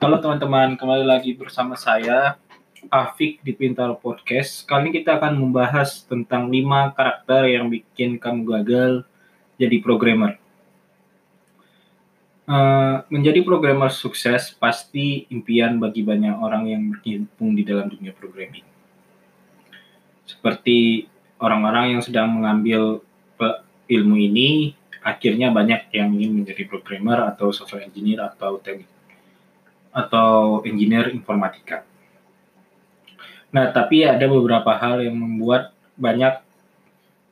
Halo teman-teman, kembali lagi bersama saya Afik di Pintar Podcast. Kali ini kita akan membahas tentang 5 karakter yang bikin kamu gagal jadi programmer. Uh, menjadi programmer sukses pasti impian bagi banyak orang yang berkecimpung di dalam dunia programming. Seperti orang-orang yang sedang mengambil ilmu ini, akhirnya banyak yang ingin menjadi programmer atau software engineer atau teknik atau engineer informatika. Nah, tapi ada beberapa hal yang membuat banyak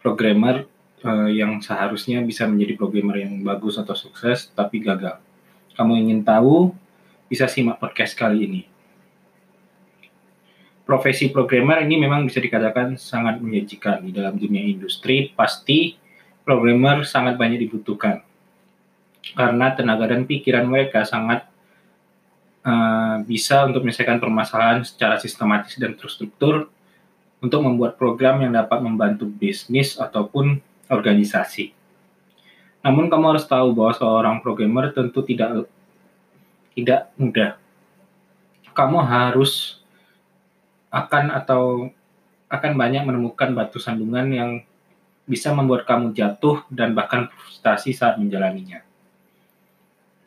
programmer uh, yang seharusnya bisa menjadi programmer yang bagus atau sukses tapi gagal. Kamu ingin tahu? Bisa simak podcast kali ini. Profesi programmer ini memang bisa dikatakan sangat menjanjikan di dalam dunia industri. Pasti programmer sangat banyak dibutuhkan karena tenaga dan pikiran mereka sangat Eh, bisa untuk menyelesaikan permasalahan secara sistematis dan terstruktur untuk membuat program yang dapat membantu bisnis ataupun organisasi. Namun kamu harus tahu bahwa seorang programmer tentu tidak tidak mudah. Kamu harus akan atau akan banyak menemukan batu sandungan yang bisa membuat kamu jatuh dan bahkan frustasi saat menjalaninya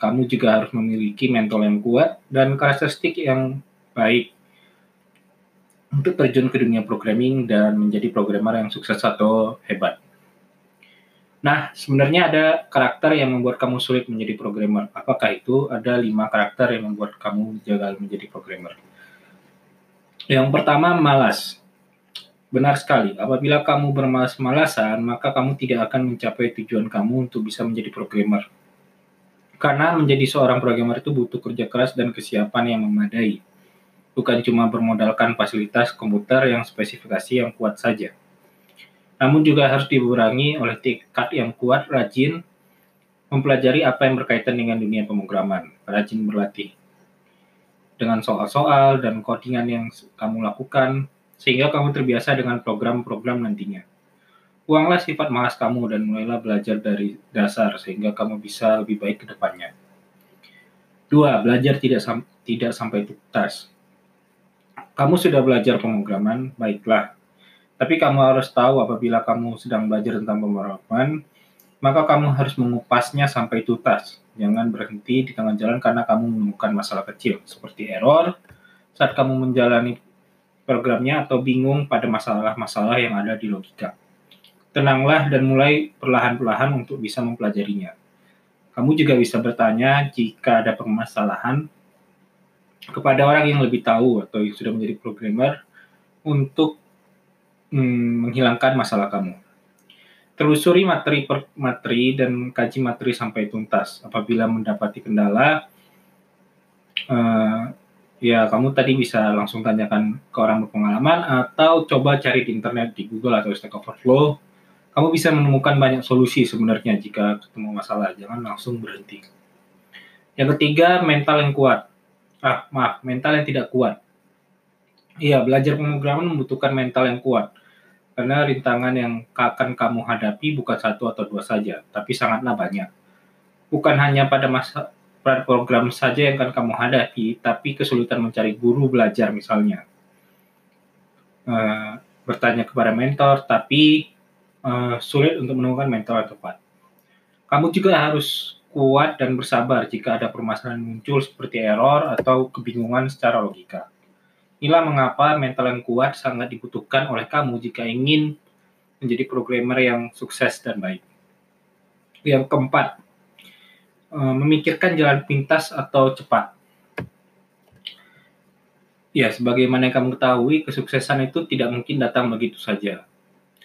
kamu juga harus memiliki mental yang kuat dan karakteristik yang baik untuk terjun ke dunia programming dan menjadi programmer yang sukses atau hebat. Nah, sebenarnya ada karakter yang membuat kamu sulit menjadi programmer. Apakah itu? Ada lima karakter yang membuat kamu gagal menjadi programmer. Yang pertama, malas. Benar sekali, apabila kamu bermalas-malasan, maka kamu tidak akan mencapai tujuan kamu untuk bisa menjadi programmer karena menjadi seorang programmer itu butuh kerja keras dan kesiapan yang memadai. Bukan cuma bermodalkan fasilitas komputer yang spesifikasi yang kuat saja. Namun juga harus diburangi oleh tekad yang kuat, rajin, mempelajari apa yang berkaitan dengan dunia pemrograman, rajin berlatih dengan soal-soal dan codingan yang kamu lakukan, sehingga kamu terbiasa dengan program-program nantinya. Buanglah sifat malas kamu dan mulailah belajar dari dasar sehingga kamu bisa lebih baik ke depannya. Dua, belajar tidak sam tidak sampai tuntas. Kamu sudah belajar pemrograman, baiklah. Tapi kamu harus tahu apabila kamu sedang belajar tentang pemrograman, maka kamu harus mengupasnya sampai tuntas. Jangan berhenti di tengah jalan karena kamu menemukan masalah kecil, seperti error saat kamu menjalani programnya atau bingung pada masalah-masalah yang ada di logika. Tenanglah dan mulai perlahan-lahan untuk bisa mempelajarinya. Kamu juga bisa bertanya jika ada permasalahan kepada orang yang lebih tahu atau yang sudah menjadi programmer untuk hmm, menghilangkan masalah kamu. Telusuri materi per materi dan kaji materi sampai tuntas. Apabila mendapati kendala, uh, ya kamu tadi bisa langsung tanyakan ke orang berpengalaman atau coba cari di internet di Google atau Stack Overflow kamu bisa menemukan banyak solusi sebenarnya jika ketemu masalah. Jangan langsung berhenti. Yang ketiga, mental yang kuat. Ah, maaf, mental yang tidak kuat. Iya, belajar pemrograman membutuhkan mental yang kuat. Karena rintangan yang akan kamu hadapi bukan satu atau dua saja, tapi sangatlah banyak. Bukan hanya pada masa pada program saja yang akan kamu hadapi, tapi kesulitan mencari guru belajar misalnya. Uh, bertanya kepada mentor, tapi uh, sulit untuk menemukan mentor yang tepat. Kamu juga harus kuat dan bersabar jika ada permasalahan muncul seperti error atau kebingungan secara logika. Inilah mengapa mental yang kuat sangat dibutuhkan oleh kamu jika ingin menjadi programmer yang sukses dan baik. Yang keempat, uh, memikirkan jalan pintas atau cepat. Ya, sebagaimana yang kamu ketahui, kesuksesan itu tidak mungkin datang begitu saja.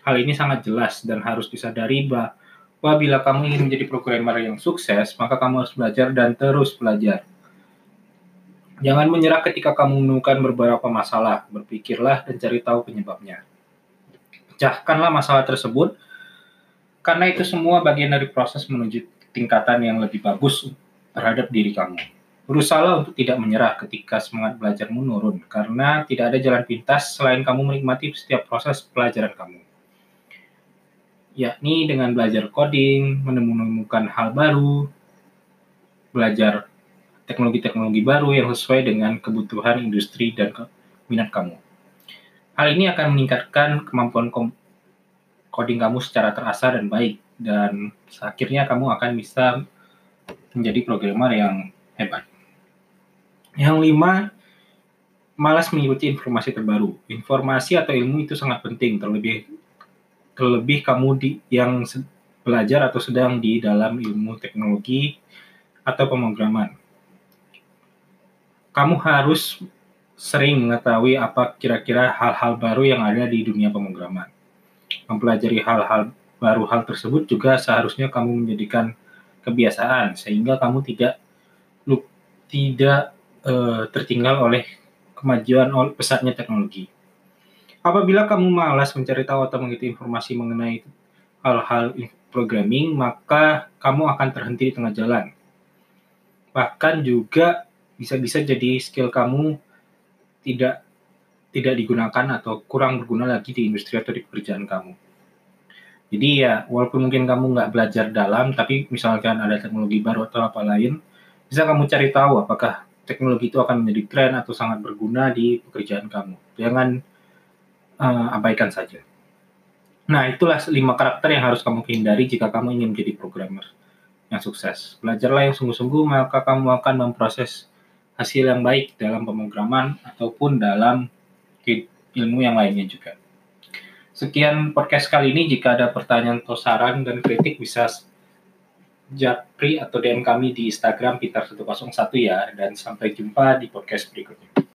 Hal ini sangat jelas dan harus disadari bahwa bila kamu ingin menjadi programmer yang sukses, maka kamu harus belajar dan terus belajar. Jangan menyerah ketika kamu menemukan beberapa masalah, berpikirlah dan cari tahu penyebabnya. Pecahkanlah masalah tersebut, karena itu semua bagian dari proses menuju tingkatan yang lebih bagus terhadap diri kamu. Berusahalah untuk tidak menyerah ketika semangat belajarmu menurun, karena tidak ada jalan pintas selain kamu menikmati setiap proses pelajaran kamu yakni dengan belajar coding, menemukan hal baru, belajar teknologi-teknologi baru yang sesuai dengan kebutuhan industri dan minat kamu. Hal ini akan meningkatkan kemampuan coding kamu secara terasa dan baik, dan akhirnya kamu akan bisa menjadi programmer yang hebat. Yang lima, malas mengikuti informasi terbaru. Informasi atau ilmu itu sangat penting, terlebih terlebih kamu di yang belajar atau sedang di dalam ilmu teknologi atau pemrograman. Kamu harus sering mengetahui apa kira-kira hal-hal baru yang ada di dunia pemrograman. Mempelajari hal-hal baru hal tersebut juga seharusnya kamu menjadikan kebiasaan sehingga kamu tidak tidak uh, tertinggal oleh kemajuan pesatnya teknologi. Apabila kamu malas mencari tahu atau mengikuti informasi mengenai hal-hal programming, maka kamu akan terhenti di tengah jalan. Bahkan juga bisa-bisa jadi skill kamu tidak tidak digunakan atau kurang berguna lagi di industri atau di pekerjaan kamu. Jadi ya, walaupun mungkin kamu nggak belajar dalam, tapi misalkan ada teknologi baru atau apa lain, bisa kamu cari tahu apakah teknologi itu akan menjadi tren atau sangat berguna di pekerjaan kamu. Jangan uh, abaikan saja. Nah, itulah lima karakter yang harus kamu hindari jika kamu ingin menjadi programmer yang sukses. Belajarlah yang sungguh-sungguh, maka kamu akan memproses hasil yang baik dalam pemrograman ataupun dalam ilmu yang lainnya juga. Sekian podcast kali ini. Jika ada pertanyaan atau saran dan kritik bisa japri atau DM kami di Instagram Peter101 ya. Dan sampai jumpa di podcast berikutnya.